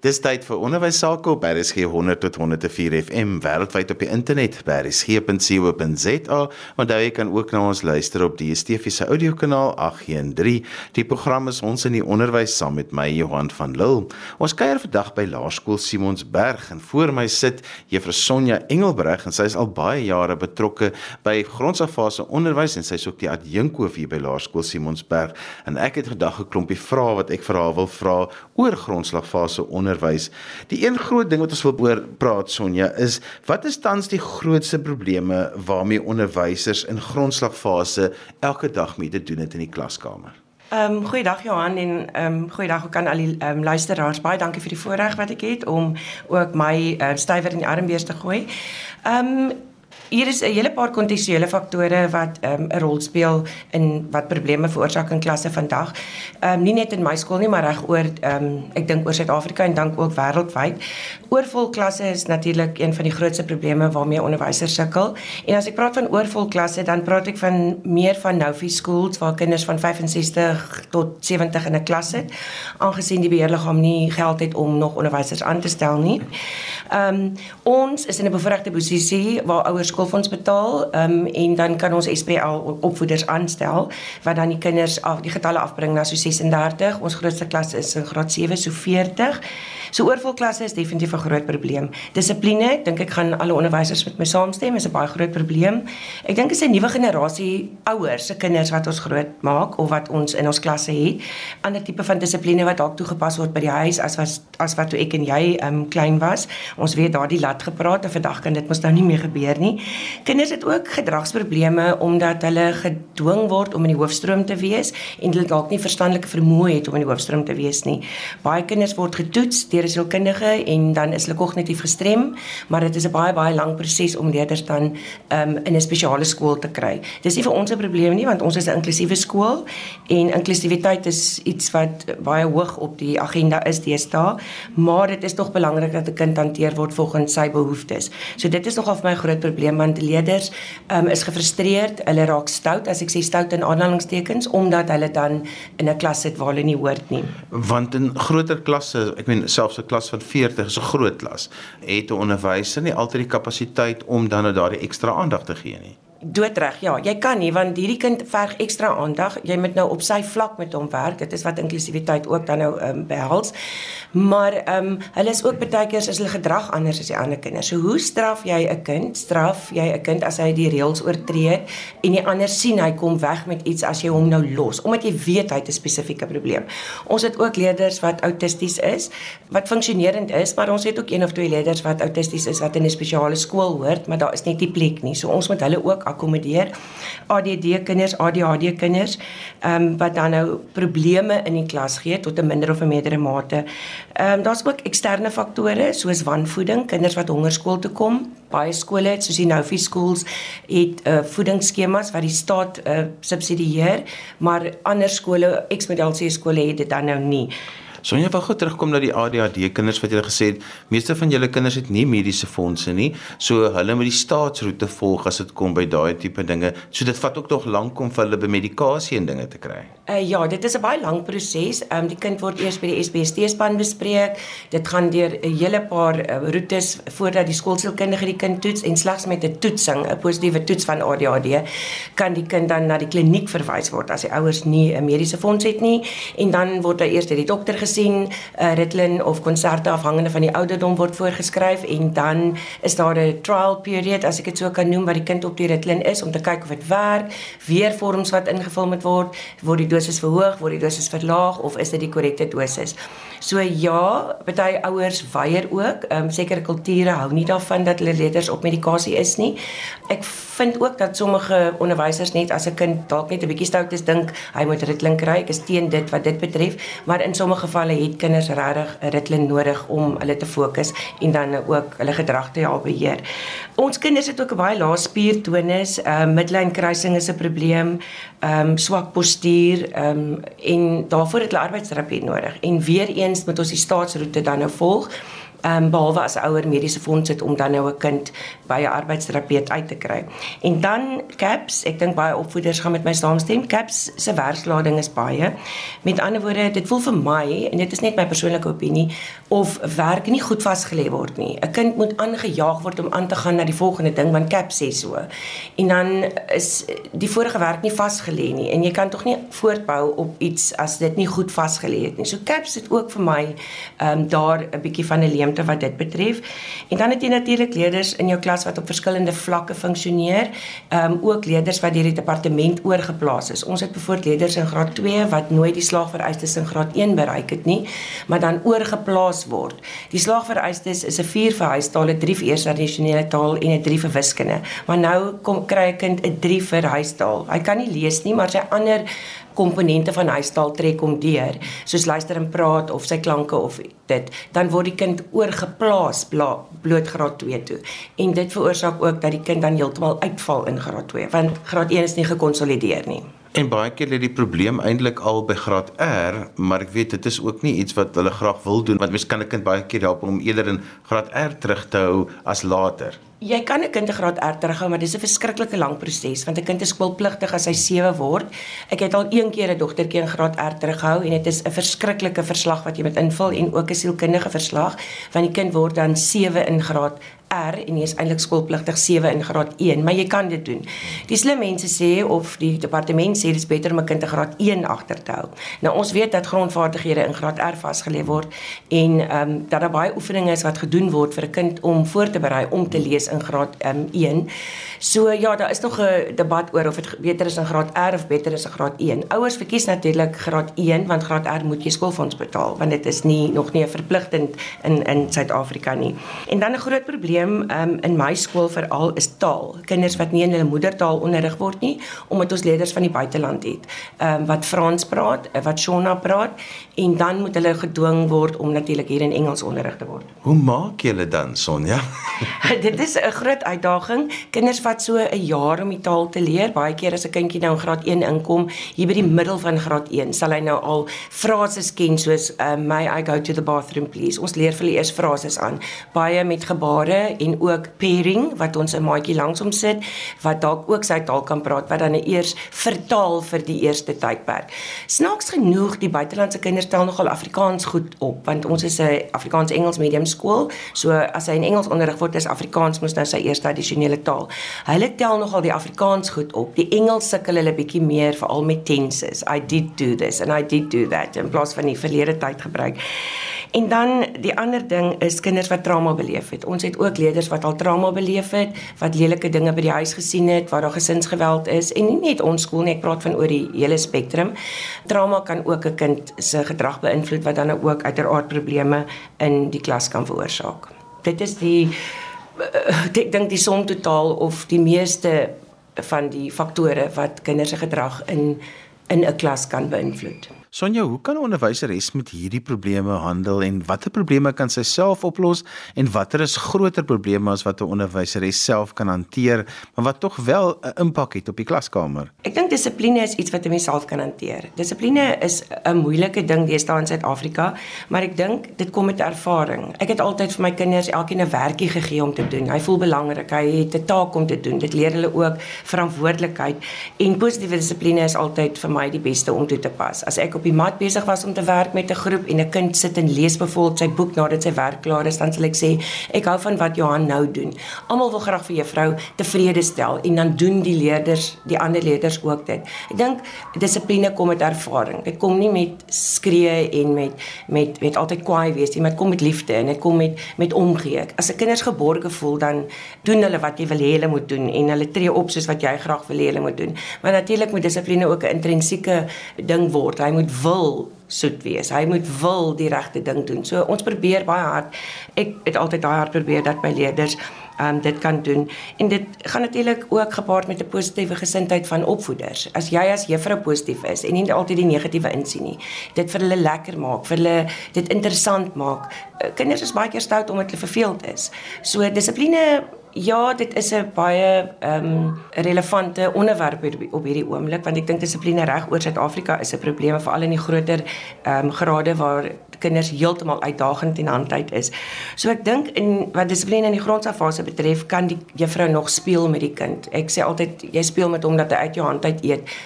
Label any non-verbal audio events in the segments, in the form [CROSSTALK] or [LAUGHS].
Dis tyd vir onderwys sake op RSG 100 tot 104 FM wêreldwyd op die internet by rsg.co.za. Onthou jy kan ook na ons luister op die DSTV se audiokanaal 813. Die program is ons in die onderwys saam met my Johan van Lille. Ons kuier vandag by Laerskool Simonsberg en voor my sit Juffrou Sonja Engelbreg en sy is al baie jare betrokke by grondslagfase onderwys en sy is ook die adjunkhoof hier by Laerskool Simonsberg. En ek het vandag 'n klompie vrae wat ek vir haar wil vra oor grondslagfase onderwys onderwys. Die een groot ding wat ons wil oor praat Sonja is wat is tans die grootste probleme waarmee onderwysers in grondslagfase elke dag mee te doen het in die klaskamer? Ehm um, goeiedag Johan en ehm um, goeiedag ook aan al die ehm um, luisteraars. Baie dankie vir die voorreg wat ek het om ook my uh, stywer in die armbees te gooi. Ehm um, hier is 'n hele paar kontekstuele faktore wat ehm, 'n um, rol speel in wat probleme veroorsaak in klasse vandag. Ehm um, nie net in my skool nie, maar reg oor ehm um, ek dink oor Suid-Afrika en dan ook wêreldwyd. Oorvol klasse is natuurlik een van die grootste probleme waarmee onderwysers sukkel. En as ek praat van oorvol klasse, dan praat ek van meer van Novi schools waar kinders van 65 tot 70 in 'n klas sit, aangesien die beheerliggaam nie geld het om nog onderwysers aan te stel nie. Ehm um, ons is in 'n bevoordeelde posisie waar ouers skoolfonds betaal um, en dan kan ons SPL opvoeders aanstel wat dan die kinders af die getalle afbring na so 36. Ons grootste klas is in graad 7 so 40. So oorvol klasse is definitief 'n groot probleem. Dissipline, dink ek gaan alle onderwysers met my saamstem, is 'n baie groot probleem. Ek dink is 'n nuwe generasie ouers se kinders wat ons groot maak of wat ons in ons klasse het. Ander tipe van dissipline wat dalk toegepas word by die huis as was as wat toe ek en jy um klein was. Ons weet daardie lat gepraat en vandag kan dit mos nou nie meer gebeur nie. Kinders het ook gedragsprobleme omdat hulle gedwing word om in die hoofstroom te wees en hulle dalk nie verstandelike vermoë het om in die hoofstroom te wees nie. Baie kinders word getoets deur 'n sielkundige en dan is hulle kognitief gestrem, maar dit is 'n baie baie lang proses om leerders dan um, in 'n spesiale skool te kry. Dis nie vir ons 'n probleem nie want ons is 'n inklusiewe skool en inklusiwiteit is iets wat baie hoog op die agenda is deesdae, maar dit is tog belangrik dat 'n kind hanteer word volgens sy behoeftes. So dit is nogal vir my 'n groot probleem want leerders um, is gefrustreerd, hulle raak stout as ek sê stout in aanhalingstekens omdat hulle dan in 'n klas sit waar hulle nie hoort nie. Want in groter klasse, ek meen selfs 'n klas van 40 is 'n groot klas. Het 'n onderwyser nie altyd die kapasiteit om dan nou daardie ekstra aandag te gee nie doodreg. Ja, jy kan nie want hierdie kind verg ekstra aandag. Jy moet nou op sy vlak met hom werk. Dit is wat inklusiwiteit ook dan nou ehm um, behels. Maar ehm um, hulle is ook baie keer as hulle gedrag anders as die ander kinders. So hoe straf jy 'n kind? Straf jy 'n kind as hy die reëls oortree en die ander sien hy kom weg met iets as jy hom nou los omdat jy weet hy het 'n spesifieke probleem. Ons het ook leerders wat autisties is, wat funksionerend is, maar ons het ook een of twee leerders wat autisties is wat in 'n spesiale skool hoort, maar daar is net nie plek nie. So ons moet hulle ook akkommodeer. ADD kinders, ADHD kinders, ehm um, wat dan nou probleme in die klas gee tot 'n minder of 'n meerdere mate. Ehm um, daar's ook eksterne faktore soos wanvoeding, kinders wat hongerskool toe kom. Baie skole het soos die Novi schools het uh, voedingsskemas wat die staat uh, subsidieer, maar ander skole, ex-model C skole het dit dan nou nie. Sonja wil gou terugkom na die ADHD kinders wat jy gesê het, meeste van julle kinders het nie mediese fondse nie, so hulle moet die staatsroete volg as dit kom by daai tipe dinge. So dit vat ook nog lank om vir hulle bemedikasie en dinge te kry. Uh, ja, dit is 'n baie lang proses. Ehm um, die kind word eers by die SBST span bespreek. Dit gaan deur 'n hele paar uh, roetes voordat die skoolsielkundige die kind toets en slegs met 'n toetsing, 'n positiewe toets van ADHD, kan die kind dan na die kliniek verwys word as die ouers nie 'n mediese fonds het nie en dan word hy eers deur die dokter gesien, uh, Ritalin of konserte afhangende van die ouderdom word voorgeskryf en dan is daar 'n trial period as ek dit so kan noem wat die kind op die Ritalin is om te kyk of dit werk, weer vorms wat ingevul moet word, word die dosis verhoog, word die dosis verlaag of is dit die korrekte dosis. So ja, baie ouers weier ook, um, sekere kulture hou nie daarvan dat hulle leerders op medikasie is nie. Ek vind ook dat sommige onderwysers net as 'n kind dalk net 'n bietjie stout is, dink hy moet Ritalin kry. Ek is teen dit wat dit betref, maar in sommige gevalle het kinders regtig 'n Ritalin nodig om hulle te fokus en dan ook hulle gedrag te help beheer. Ons kinders het ook 'n baie lae spiertonus, ehm uh, midline kruising is 'n probleem, ehm um, swak postuur, ehm um, en daarvoor het hulle arbeidsterapie nodig. En weer eens moet ons die staatsroete dan nou volg ehm um, behalwe as 'n ouer mediese fonds het om dan nou 'n kind by 'n arbeidsterapeut uit te kry. En dan CAPS, ek dink baie opvoeders gaan met my saamstem. CAPS se werkslading is baie. Met ander woorde, dit voel vir my en dit is net my persoonlike opinie of werk nie goed vasgelê word nie. 'n Kind moet aangejaag word om aan te gaan na die volgende ding want CAPS sê so. En dan is die vorige werk nie vasgelê nie en jy kan tog nie voortbou op iets as dit nie goed vasgelê het nie. So CAPS het ook vir my ehm um, daar 'n bietjie van 'n leemte wat dit betref. En dan het jy natuurlik leerders in jou klas wat op verskillende vlakke funksioneer. Ehm um, ook leerders wat deur die departement oorgeplaas is. Ons het byvoorbeeld leerders in graad 2 wat nooit die slaagvereistes in graad 1 bereik het nie, maar dan oorgeplaas word. Die slaagvereistes is 'n 4 vir huistaal, 'n 3 vir eerste addisionele taal en 'n 3 vir wiskunde. Maar nou kom kry 'n kind 'n 3 vir huistaal. Hy kan nie lees nie, maar sy ander komponente van huistaal trek hom deur, soos luister en praat of sy klanke of dit, dan word die kind oorgeplaas bloot graad 2 toe. En dit veroorsaak ook dat die kind dan heeltemal uitval in graad 2, want graad 1 is nie gekonsolideer nie. En baie keer lê die probleem eintlik al by graad R, maar ek weet dit is ook nie iets wat hulle graag wil doen want mens kan 'n kind baie keer help om eerder in graad R terug te hou as later. Jy kan 'n kind in graad R terughou, maar dis 'n verskriklike lang proses want 'n kind is skoolpligtig as hy 7 word. Ek het al een keer 'n dogtertjie in graad R terughou en dit is 'n verskriklike verslag wat jy moet invul en ook 'n sielkundige verslag want die kind word dan 7 in graad R en jy is eintlik skoolpligtig 7 in graad 1, maar jy kan dit doen. Die slim mense sê of die departement sê dis beter om 'n kind in graad 1 agter te hou. Nou ons weet dat grondvaardighede in graad R vasgelê word en ehm um, dat daar baie oefeninge is wat gedoen word vir 'n kind om voor te berei om te lees in graad um, 1. So ja, daar is nog 'n debat oor of dit beter is in graad R of beter is in graad 1. Ouers verkies natuurlik graad 1 want graad R moet jy skoolfonds betaal want dit is nie nog nie 'n verpligtend in in Suid-Afrika nie. En dan 'n groot probleem probleem um, in my skool veral is taal. Kinders wat nie in hulle moedertaal onderrig word nie, omdat ons leerders van die buiteland het, um, wat Frans praat, eh, wat Shona praat en dan moet hulle gedwing word om natuurlik hier in Engels onderrig te word. Hoe maak julle dan Sonja? [LAUGHS] Dit is 'n groot uitdaging. Kinders vat so 'n jaar om die taal te leer. Baie keer as 'n kindjie nou in graad 1 inkom, hier by die middel van graad 1, sal hy nou al frases ken soos uh, may I go to the bathroom please. Ons leer vir hulle eers frases aan, baie met gebare en ook pairing wat ons 'n maatjie langs hom sit wat dalk ook sy taal kan praat wat dan eers vertaal vir die eerste tydperk. Snaaks genoeg die buitelandse kinders tel nogal Afrikaans goed op want ons is 'n Afrikaans-Engels medium skool. So as hy in Engels onderrig word is Afrikaans mos nou sy eerste addisionele taal. Hulle tel nogal die Afrikaans goed op. Die Engels sukkel hulle bietjie meer veral met tenses. I did do this and I did do that in plaas van die verlede tyd gebruik. En dan die ander ding is kinders wat trauma beleef het. Ons het ook leerders wat al trauma beleef het, wat lelike dinge by die huis gesien het, waar daar gesinsgeweld is en nie net ons skool nie, ek praat van oor die hele spektrum. Trauma kan ook 'n kind se gedrag beïnvloed wat dan ook uiteraard probleme in die klas kan veroorsaak. Dit is die eh, ek dink die som totaal of die meeste van die faktore wat kinders se gedrag in in 'n klas kan beïnvloed. Sonja, hoe kan 'n onderwyseres met hierdie probleme handel en watter probleme kan sy self oplos en watter is groter probleme as wat 'n onderwyseres self kan hanteer, maar wat tog wel 'n impak het op die klaskamer? Ek dink dissipline is iets wat 'n mens self kan hanteer. Dissipline is 'n moeilike ding deesdae in Suid-Afrika, maar ek dink dit kom met ervaring. Ek het altyd vir my kinders elkeen 'n werkie gegee om te doen. Hy voel belangrik, hy het 'n taak om te doen. Dit leer hulle ook verantwoordelikheid en positiewe dissipline is altyd vir my die beste om toe te pas. As ek op die mat besig was om te werk met 'n groep en 'n kind sit en lees byvoorbeeld sy boek nadat sy werk klaar is, dan sal ek sê, ek hou van wat Johan nou doen. Almal wil graag vir juffrou tevrede stel en dan doen die leerders, die ander leerders ook dit. Ek dink dissipline kom met ervaring. Dit kom nie met skree en met met met altyd kwaai wees nie, maar dit kom met liefde en dit kom met met omgee. As 'n kinders geborge voel, dan doen hulle wat jy wil hê hulle moet doen en hulle tree op soos wat jy graag wil hê hulle moet doen. Maar natuurlik moet dissipline ook 'n intrinsieke ding word. Hy moet wil soet wees. Hy moet wil die regte ding doen. So ons probeer baie hard. Ek het altyd daai hard probeer dat my leerders um, dit kan doen. En dit gaan natuurlik ook gepaard met 'n positiewe gesindheid van opvoeders. As jy as juffrou positief is en nie altyd die negatiewe insien nie, dit vir hulle lekker maak, vir hulle dit interessant maak. Eh, kinders is baie keer stout omdat hulle verveeld is. So dissipline Ja, dit is 'n baie ehm um, relevante onderwerp op hierdie oomblik want ek dink dissipline reg oor Suid-Afrika is 'n probleem veral in die groter ehm um, grade waar kinders heeltemal uitdagend en handheid is. So ek dink in wat dissipline in die grondslagfase betref, kan die juffrou nog speel met die kind. Ek sê altyd jy speel met hom dat hy uit jou hand uit eet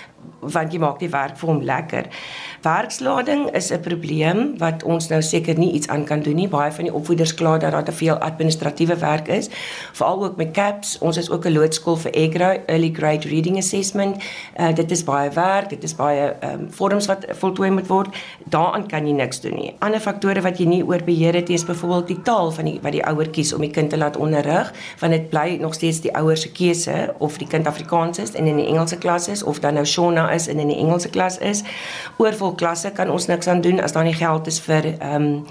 want jy maak die werk vir hom lekker. Werkslading is 'n probleem wat ons nou seker nie iets aan kan doen nie. Baie van die opvoeders kla dat daar te veel administratiewe werk is, veral ook met CAPS. Ons is ook 'n loodskool vir EGRA, Early Grade Reading Assessment. Uh, dit is baie werk, dit is baie um, vorms wat voltooi moet word. Daaraan kan jy niks doen nie. Ander faktore wat jy nie oor beheer het, is byvoorbeeld die taal van die wat die ouer kies om die kind te laat onderrig, want dit bly nog steeds die ouer se keuse of die kind Afrikaans is en in die Engelse klas is of dan nou Shona is en in die Engelse klas is. Oorvol klasse kan ons niks aan doen as daar nie geld is vir ehm um,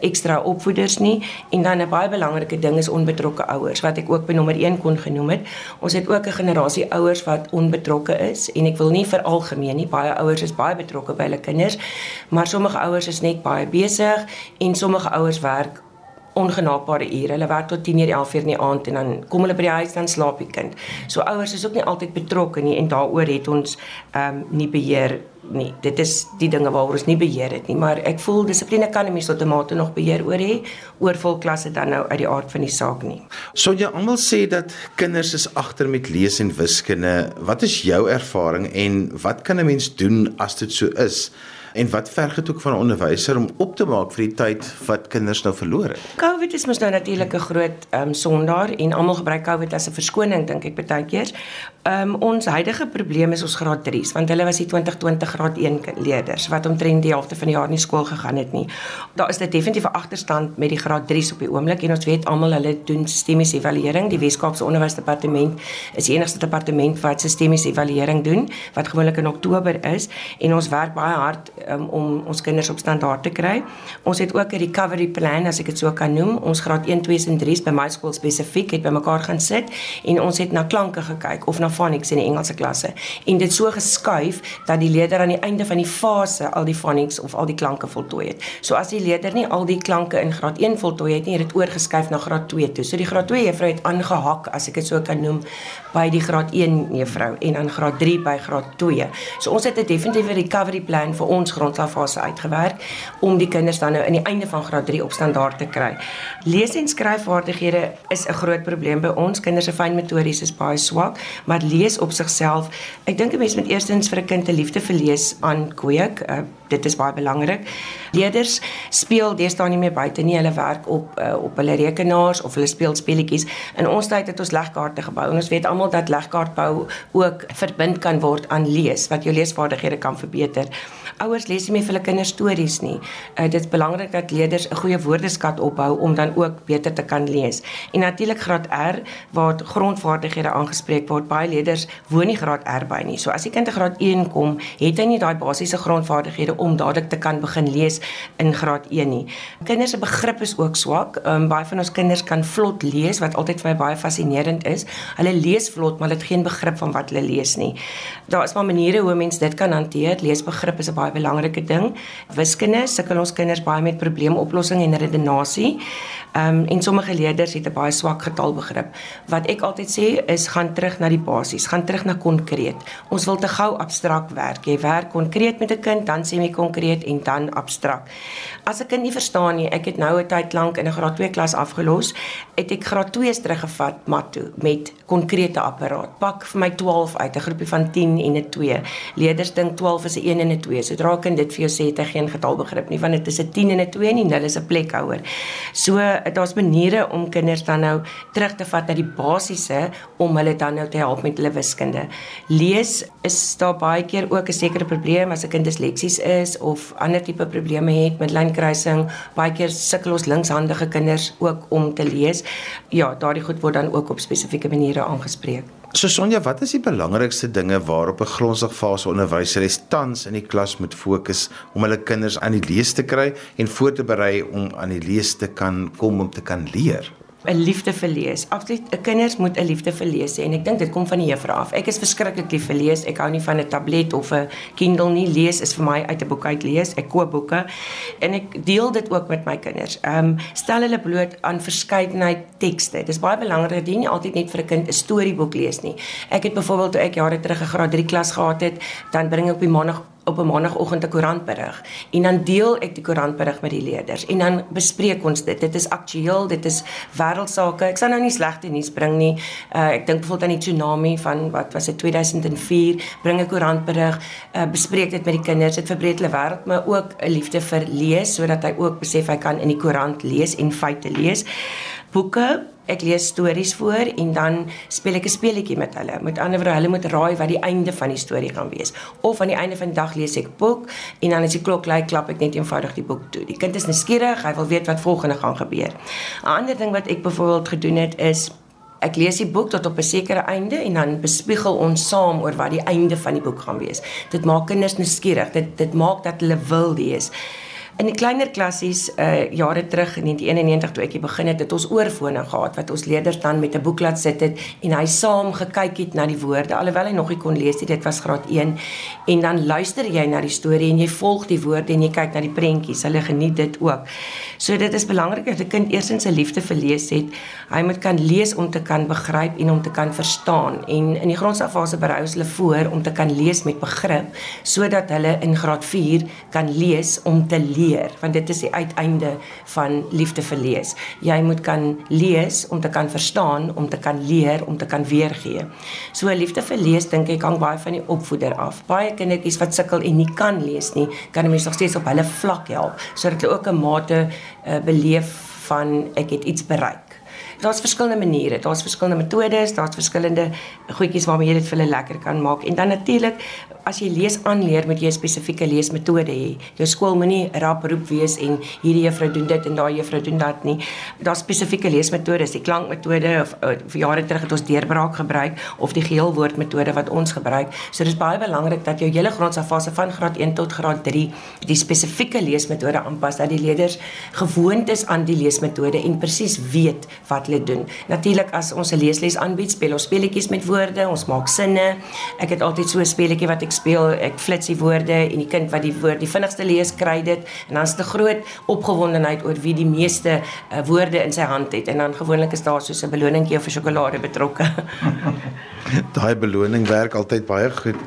ekstra opvoeders nie en dan 'n baie belangrike ding is onbetrokke ouers wat ek ook by nommer 1 kon genoem het. Ons het ook 'n generasie ouers wat onbetrokke is en ek wil nie vir algemeen nie baie ouers is baie betrokke by hulle kinders, maar sommige ouers is net baie besig en sommige ouers werk ongenaakbare ure. Hulle werk tot 10:00 11:00 in die aand en dan kom hulle by die huis dan slaap die kind. So ouers is ook nie altyd betrokke nie en daaroor het ons ehm um, nie beheer nie. Dit is die dinge waaroor ons nie beheer het nie, maar ek voel dissipline kan 'n mens tot 'n mate nog beheer oor hê oor volklasse dan nou uit die aard van die saak nie. So jy almal sê dat kinders is agter met lees en wiskunde. Wat is jou ervaring en wat kan 'n mens doen as dit so is? En wat verg dit ook van 'n onderwyser om op te maak vir die tyd wat kinders nou verloor het? COVID is mos nou natuurlik 'n groot ehm um, sondaar en almal gebruik COVID as 'n verskoning dink ek baie keer. Ehm um, ons huidige probleem is ons graad 3s want hulle was die 2020 graad 1 leerders wat omtrent die helfte van die jaar nie skool gegaan het nie. Daar is 'n definitiewe agterstand met die graad 3s op die oomblik en ons weet almal hulle doen sistemiese evaluering. Die Wes-Kaapse Onderwysdepartement is die enigste departement wat sistemiese evaluering doen wat gewoonlik in Oktober is en ons werk baie hard um, om ons kinders op standaard te kry. Ons het ook 'n recovery plan as ek dit so kan noem. Ons graad 1, 2 en 3s by my skool spesifiek het bymekaar gaan sit en ons het na klanke gekyk of na phonics in die Engelse klasse en dit so geskuif dat die leerder aan die einde van die fase al die phonics of al die klanke voltooi het. So as die leerder nie al die klanke in graad 1 voltooi het nie, het dit oorgeskuif na graad 2 toe. So die graad 2 juffrou het aangehak as ek dit so kan noem by die graad 1 juffrou en dan graad 3 by graad 2. So ons het 'n definitiewe recovery plan vir ons grondslagfase uitgewerk om die kinders dan nou in die einde van graad 3 op standaard te kry. Lees- en skryfvaardighede is 'n groot probleem by ons. Kinders se fynmotories is baie swak, maar lees op sigself, ek dink 'n mens moet eerstens vir 'n kind 'n liefde vir lees aankweek. Uh, dit is baie belangrik. Leerders speel deesdae nie meer buite nie. Hulle werk op uh, op hulle rekenaars of hulle speel speletjies. In ons tyd het ons legkaarte gebou en ons weet almal dat legkaartbou ook verbind kan word aan lees wat jou leesvaardighede kan verbeter ouers lees nie meer vir hulle kinders stories nie. Uh, dit is belangrik dat leerders 'n goeie woordeskat opbou om dan ook beter te kan lees. En natuurlik graad R waar grondvaardighede aangespreek word. Baie leerders woon nie graad R by nie. So as die kind in graad 1 kom, het hy nie daai basiese grondvaardighede om dadelik te kan begin lees in graad 1 nie. Kinders se begrip is ook swak. Um, baie van ons kinders kan vlot lees wat altyd vir my baie fascinerend is. Hulle lees vlot, maar hulle het geen begrip van wat hulle lees nie. Daar is maar maniere hoe mense dit kan hanteer. Leesbegrip is 'n baie belangrike ding. Wiskunde sukkel ons kinders baie met probleemoplossing en redenasie. Ehm um, en sommige leerders het 'n baie swak getalbegrip. Wat ek altyd sê is gaan terug na die basies, gaan terug na konkreet. Ons wil te gou abstrakt werk. Jy werk konkreet met 'n kind, dan sê jy konkreet en dan abstrakt. As 'n kind nie verstaan nie, ek het nou 'n tyd lank in 'n graad 2 klas afgelos, het ek graad 2's teruggevat mat toe met konkrete apparaat. Pak vir my 12 uit, 'n groepie van 10 en 'n 2. Leerders dink 12 is 'n 1 en 'n 2. Sodra kind dit vir jou sê, het hy geen getalbegrip nie, want dit is 'n 10 en 'n 2 en 0 is 'n plekhouer. So daar's maniere om kinders dan nou terug te vat na die basiese om hulle dan nou te help met hulle wiskunde. Lees is daar baie keer ook 'n sekere probleem as 'n kind disleksies is of ander tipe probleme het met lynkruising. Baie keer sukkel ons linkshandige kinders ook om te lees. Ja, daardie goed word dan ook op spesifieke maniere aangespreek. So Sonja, wat is die belangrikste dinge waarop 'n grondslagfase onderwyser tans in die klas moet fokus om hulle kinders aan die lees te kry en voor te berei om aan die lees te kan kom om te kan leer? 'n liefde vir lees. Absoluut, 'n kinders moet 'n liefde vir lees hê en ek dink dit kom van die juffrou af. Ek is verskriklik lief vir lees. Ek hou nie van 'n tablet of 'n Kindle nie. Lees is vir my uit 'n boek uit lees. Ek koop boeke en ek deel dit ook met my kinders. Ehm um, stel hulle bloot aan verskeidenheid tekste. Dis baie belangrik dat jy nie altyd net vir 'n kind 'n storieboek lees nie. Ek het byvoorbeeld toe ek jare terug 'n graad 3 klas gehad het, dan bring ek op die maandag op 'n maandagooggend 'n koerantberig en dan deel ek die koerantberig met die leerders en dan bespreek ons dit. Dit is aktueel, dit is wêreldsake. Ek sal nou nie slegte nuus bring nie. Uh, ek dink bijvoorbeeld aan die tsunami van wat was dit 2004, bring 'n koerantberig, uh, bespreek dit met die kinders. Dit verbreek hulle wêreld, maar ook 'n liefde vir lees sodat hy ook besef hy kan in die koerant lees en feite lees. Boeke ek lees stories voor en dan speel ek 'n speletjie met hulle. Met ander woorde, hulle moet raai wat die einde van die storie gaan wees. Of aan die einde van die dag lees ek boek en dan as die klok lui, klap ek net eenvoudig die boek toe. Die kind is nuuskierig, hy wil weet wat volgende gaan gebeur. 'n Ander ding wat ek byvoorbeeld gedoen het is Ek lees die boek tot op 'n sekere einde en dan bespiegel ons saam oor wat die einde van die boek gaan wees. Dit maak kinders nuuskierig. Dit dit maak dat hulle wil lees. In die kleiner klassies uh jare terug in 1991 toe ek begin het, het ons oorfone gehad wat ons leerders dan met 'n boek laat sit het en hy saam gekyk het na die woorde alhoewel hy nog nie kon lees nie. Dit was graad 1 en dan luister jy na die storie en jy volg die woorde en jy kyk na die prentjies. Hulle geniet dit ook. So dit is belangrik dat 'n kind eersins 'n liefde vir lees het. Hy moet kan lees om te kan begryp en om te kan verstaan. En in die grondslagfase berei ons hulle voor om te kan lees met begrip sodat hulle in graad 4 kan lees om te lees leer want dit is die uiteinde van liefde vir lees. Jy moet kan lees om te kan verstaan, om te kan leer, om te kan weergee. So liefde vir lees dink ek hang baie van die opvoeder af. Baie kindertjies wat sukkel en nie kan lees nie, kan mense nog steeds op hulle vlak help sodat hulle ook 'n mate uh, beleef van ek het iets bereik daar's verskillende maniere, daar's verskillende metodes, daar's verskillende goedjies waarmee jy dit vir hulle lekker kan maak. En dan natuurlik, as jy lees aanleer, moet jy 'n spesifieke leesmetode hê. Jou skool moenie rap roep wees en hierdie juffrou doen dit en daai juffrou doen dat nie. Daar's spesifieke leesmetodes, die klankmetode of vir jare terug het ons deurbraak gebruik of die geelwoordmetode wat ons gebruik. So dis baie belangrik dat jou hele grondslagfase van graad 1 tot graad 3 die spesifieke leesmetode aanpas dat die leerders gewoond is aan die leesmetode en presies weet wat hulle doen. Natuurlik as ons 'n leesles aanbied, speel ons speletjies met woorde, ons maak sinne. Ek het altyd so 'n speletjie wat ek speel, ek flits die woorde en die kind wat die woord die vinnigste lees, kry dit en dan is dit 'n groot opgewondenheid oor wie die meeste uh, woorde in sy hand het en dan gewoonlik is daar so 'n beloningkie of 'n sjokolade betrokke. [LAUGHS] [LAUGHS] Daai beloning werk altyd baie goed.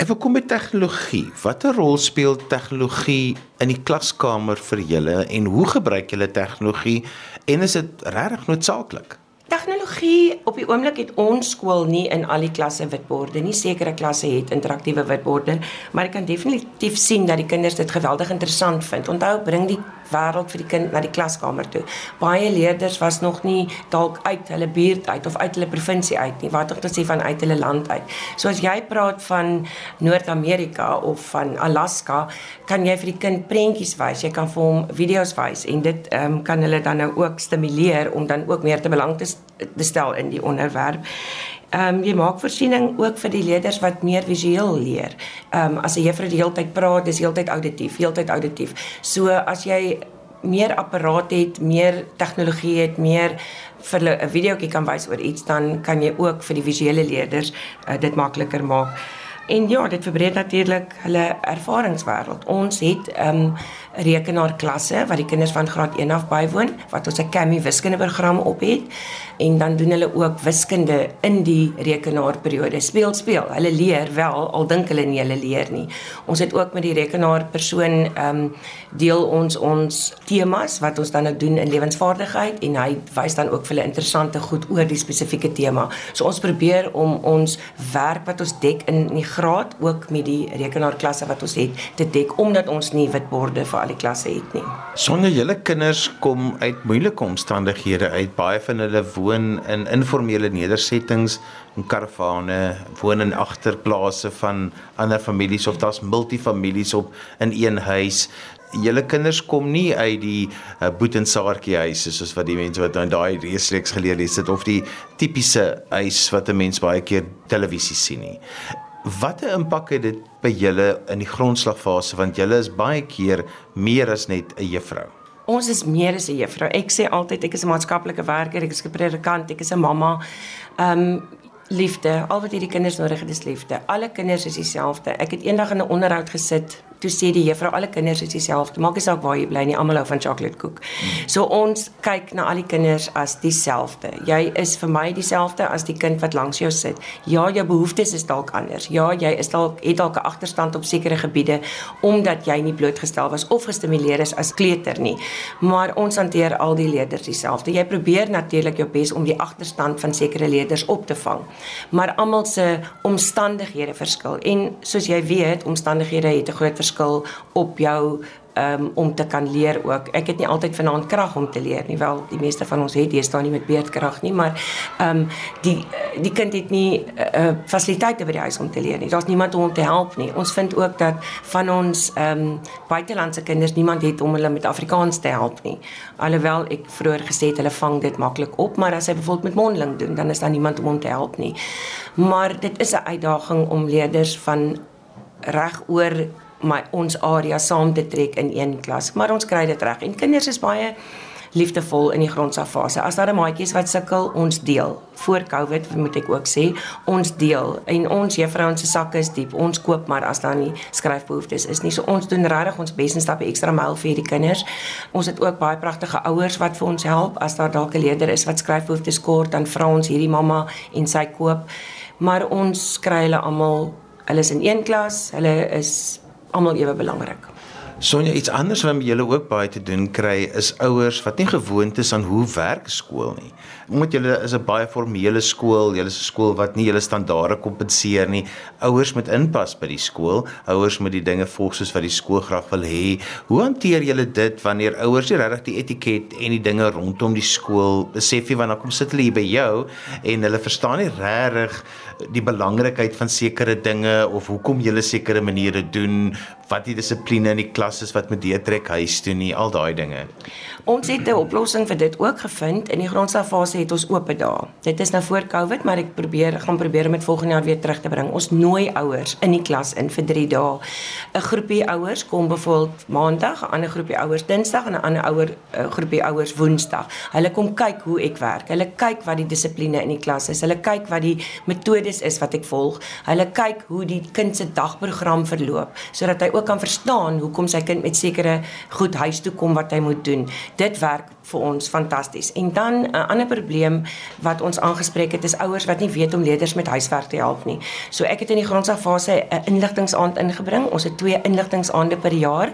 Ek wil kom by tegnologie. Watter rol speel tegnologie in die klaskamer vir julle en hoe gebruik julle tegnologie en is dit regtig noodsaaklik? Tegnologie op die oomblik het ons skool nie in al die klasse witborde nie. Sekere klasse het interaktiewe witborde, maar ek kan definitief sien dat die kinders dit geweldig interessant vind. Onthou, bring die wêreld vir die kind na die klaskamer toe. Baie leerders was nog nie dalk uit hulle buurt uit of uit hulle provinsie uit nie, wat om te sê van uit hulle land uit. So as jy praat van Noord-Amerika of van Alaska, kan jy vir die kind prentjies wys, jy kan vir hom video's wys en dit ehm um, kan hulle dan nou ook stimuleer om dan ook meer te belang te stel in die onderwerp. Ehm um, jy maak voorsiening ook vir die leerders wat meer visueel leer. Ehm um, as 'n juffrou die hele tyd praat, dis heeltyd auditief, heeltyd auditief. So as jy meer apparate het, meer tegnologie het, meer vir 'n videoetjie kan wys oor iets, dan kan jy ook vir die visuele leerders uh, dit makliker maak. En ja, dit verbreek natuurlik hulle ervaringswêreld. Ons het ehm um, rekenaarklasse wat die kinders van graad 1 af bywoon, wat ons 'n Kami wiskundeprogram op het en dan doen hulle ook wiskunde in die rekenaarperiode. Speel speel. Hulle leer wel al dink hulle nie hulle leer nie. Ons het ook met die rekenaarpersoon ehm um, deel ons ons temas wat ons dan ook doen in lewensvaardigheid en hy wys dan ook vir hulle interessante goed oor die spesifieke tema. So ons probeer om ons werk wat ons dek in die graad ook met die rekenaarklasse wat ons het te dek omdat ons nie witborde vir al die klasse het nie. Sonder julle kinders kom uit moeilike omstandighede uit. Baie van hulle woon in informele nedersettings, in karavane, woon in agterplase van ander families of daar's multifamilies op in een huis. Julle kinders kom nie uit die uh, boet en saartjie huise soos wat die mense wat nou daai reeks geleer het of die tipiese huis wat 'n mens baie keer televisie sien nie. Watter impak het dit by julle in die grondslagfase want julle is baie keer meer as net 'n juffrou? Ons is meer as 'n juffrou. Ek sê altyd ek is 'n maatskaplike werker, ek is 'n predikant, ek is 'n mamma. Ehm um, liefde, al wat hierdie kinders nodig het is liefde. Alle kinders is dieselfde. Ek het eendag in 'n onderhoud gesit toe sê die juffrou alle kinders is dieselfde. Maak nie saak waar jy bly nie, almal hou van chocolate koek. So ons kyk na al die kinders as dieselfde. Jy is vir my dieselfde as die kind wat langs jou sit. Ja, jou behoeftes is dalk anders. Ja, jy is dalk het dalk 'n agterstand op sekere gebiede omdat jy nie blootgestel was of gestimuleer is as kleuter nie. Maar ons hanteer al die leerders dieselfde. Jy probeer natuurlik jou bes om die agterstand van sekere leerders op te vang. Maar almal se omstandighede verskil en soos jy weet, omstandighede het 'n groot verskil op jou um, om te kan leer ook. Ek het nie altyd vanaand krag om te leer nie. Wel, die meeste van ons het, staan nie met beerdkrag nie, maar ehm um, die die kind het nie uh, fasiliteite by die huis om te leer nie. Daar's niemand om hom te help nie. Ons vind ook dat van ons ehm um, buitelandse kinders niemand het om hulle met Afrikaans te help nie. Alhoewel ek vroeër gesê het hulle vang dit maklik op, maar as hy byvoorbeeld met mondeling doen, dan is daar niemand om hom te help nie. Maar dit is 'n uitdaging om leerders van reg oor my ons area saam te trek in een klas, maar ons kry dit reg. En kinders is baie liefdevol in die grondsafase. As daar 'n maatjies wat sukkel, ons deel. Voor Covid moet ek ook sê, ons deel. En ons juffrouens se sakke is diep. Ons koop maar as daar nie skryfbehoeftes is nie. So ons doen regtig ons bes en stap 'n ekstra myl vir die kinders. Ons het ook baie pragtige ouers wat vir ons help. As daar dalk 'n leerder is wat skryfbehoeftes kort, dan vra ons hierdie mamma en sy koop. Maar ons kry hulle almal, hulle is in een klas, hulle is almal ewe belangrik. Sonja, iets anders wat julle ook baie te doen kry is ouers wat nie gewoond is aan hoe werk skool nie. Omdat julle is 'n baie formele skool, julle is 'n skool wat nie julle standaarde kompenseer nie. Ouers moet inpas by die skool, ouers moet die dinge volg soos wat die skool graag wil hê. Hoe hanteer julle dit wanneer ouers nie regtig die etiket en die dinge rondom die skool besef nie wanneer kom sit hulle hier by jou en hulle verstaan nie regtig die belangrikheid van sekere dinge of hoekom jy sekere maniere doen, wat die dissipline in die klas is wat moet deurtrek huis toe nie, al daai dinge. Ons het 'n oplossing vir dit ook gevind. In die grondslagfase het ons oop dae. Dit is nou voor Covid, maar ek probeer gaan probeer om dit volgende jaar weer terug te bring. Ons nooi ouers in die klas in vir 3 dae. 'n Groepie ouers kom byvoorbeeld Maandag, 'n ander groepie ouers Dinsdag en 'n ander ouer groepie ouers Woensdag. Hulle kom kyk hoe ek werk. Hulle kyk wat die dissipline in die klas is. Hulle kyk wat die metodes is wat ek volg. Hulle kyk hoe die kind se dagprogram verloop sodat hy ook kan verstaan hoekom sy kind met sekere goed huis toe kom wat hy moet doen dit werk vir ons fantasties. En dan 'n uh, ander probleem wat ons aangespreek het is ouers wat nie weet om leerders met huiswerk te help nie. So ek het in die grondslagfase 'n inligtingsaand ingebring. Ons het twee inligtingsaande per jaar.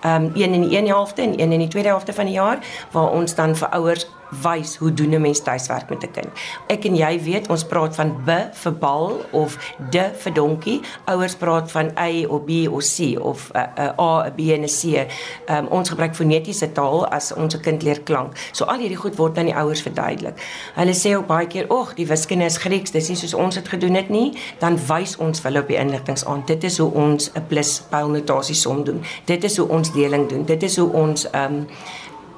Ehm um, een in die een helfte en een in die tweede helfte van die jaar waar ons dan vir ouers wys hoe doen 'n mens tuiswerk met 'n kind. Ek en jy weet ons praat van b vir bal of d vir donkie. Ouers praat van a of b of c of 'n uh, uh, a, 'n b en 'n c. Um, ons gebruik fonetiese taal as ons 'n kind leer klank. So al hierdie goed word aan die ouers verduidelik. Hulle sê ook baie keer, "Ag, die wiskunde is Grieks, dis nie soos ons dit gedoen het nie." Dan wys ons hulle op die inligtings aan. Dit is hoe ons 'n plus pylnotasie som doen. Dit is hoe ons deling doen. Dit is hoe ons ehm um,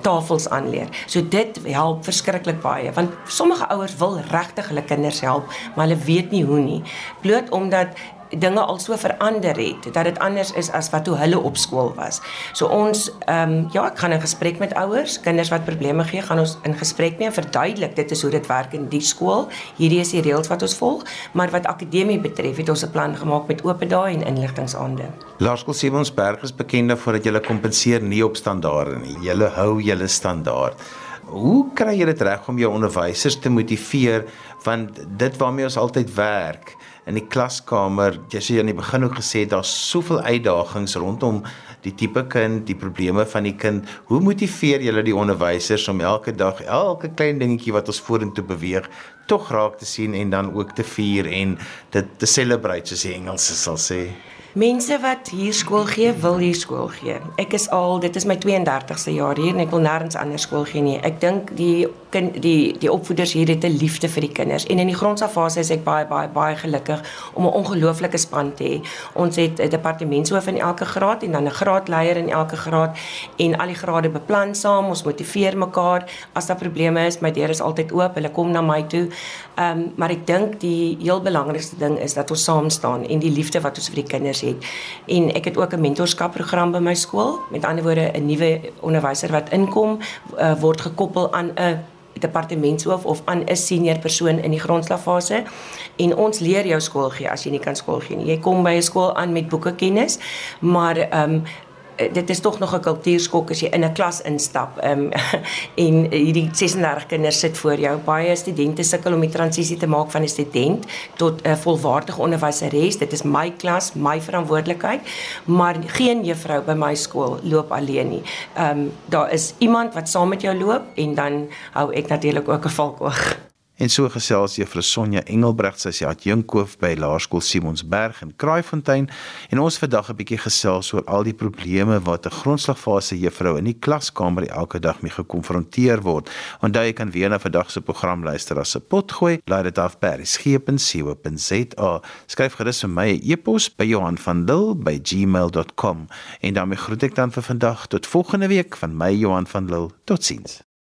tafels aanleer. So dit help verskriklik baie want sommige ouers wil regtig hulle kinders help, maar hulle weet nie hoe nie. Bloot omdat dinge al so verander het dat dit anders is as wat toe hulle op skool was. So ons ehm um, ja, ek gaan in gesprek met ouers, kinders wat probleme gee, gaan ons in gesprek mee en verduidelik dit is hoe dit werk in die skool. Hierdie is die reëls wat ons volg, maar wat akademie betref, het ons 'n plan gemaak met oop dae en inligtingsaande. Laerskool Simonsberg is bekend daarvoor dat jy kompenseer nie op standaarde nie. Jy hou julle standaard. Hoe kry jy dit reg om jou onderwysers te motiveer want dit waarmee ons altyd werk in die klaskamer, jy sê aan die begin ook gesê daar's soveel uitdagings rondom die tipe kind, die probleme van die kind. Hoe motiveer jy die onderwysers om elke dag elke klein dingetjie wat ons vorentoe beweeg tog raak te sien en dan ook te vier en dit te celebrate soos die Engelse sal sê? Mense wat hier skool gee, wil hier skool gee. Ek is al, dit is my 32ste jaar hier en ek wil nêrens anders skool gee nie. Ek dink die kind die die opvoeders hier het 'n liefde vir die kinders en in die grondslagfase is ek baie baie baie gelukkig om 'n ongelooflike span te hê. Ons het 'n departementshoof in elke graad en dan 'n graadleier in elke graad en al die grade beplan saam. Ons motiveer mekaar. As daar probleme is, my deur is altyd oop. Hulle kom na my toe. Ehm um, maar ek dink die heel belangrikste ding is dat ons saam staan en die liefde wat ons vir die kinders het. En ek het ook 'n mentorskapprogram by my skool. Met ander woorde, 'n nuwe onderwyser wat inkom, uh, word gekoppel aan 'n departementshoof of aan 'n senior persoon in die grondslagfase en ons leer jou skool gee as jy nie kan skool gee nie. Jy kom by 'n skool aan met boekekennis, maar ehm um, dit is tog nog 'n kultuurskok as jy in 'n klas instap um, [LAUGHS] en hierdie 36 kinders sit voor jou. Baie studente sukkel om die transisie te maak van 'n student tot 'n volwaardige onderwyseres. Dit is my klas, my verantwoordelikheid, maar geen juffrou by my skool loop alleen nie. Ehm um, daar is iemand wat saam met jou loop en dan hou ek natuurlik ook 'n valkoog. En so gesels Juffrou Sonja Engelbregt sy se adjunkhoof by Laerskool Simonsberg in Kraaifontein en ons vandag 'n bietjie gesels oor al die probleme wat 'n grondslagfase juffrou in die klaskamer elke dag mee gekonfronteer word. Onthou jy kan weer na vandag se program luister as 'n pot gooi. Laai dit af by skep.co.za. Skryf gerus vir my 'n e e-pos by Johan van Lille by gmail.com en daarmee groet ek dan vir vandag tot volgende week van my Johan van Lille. Totsiens.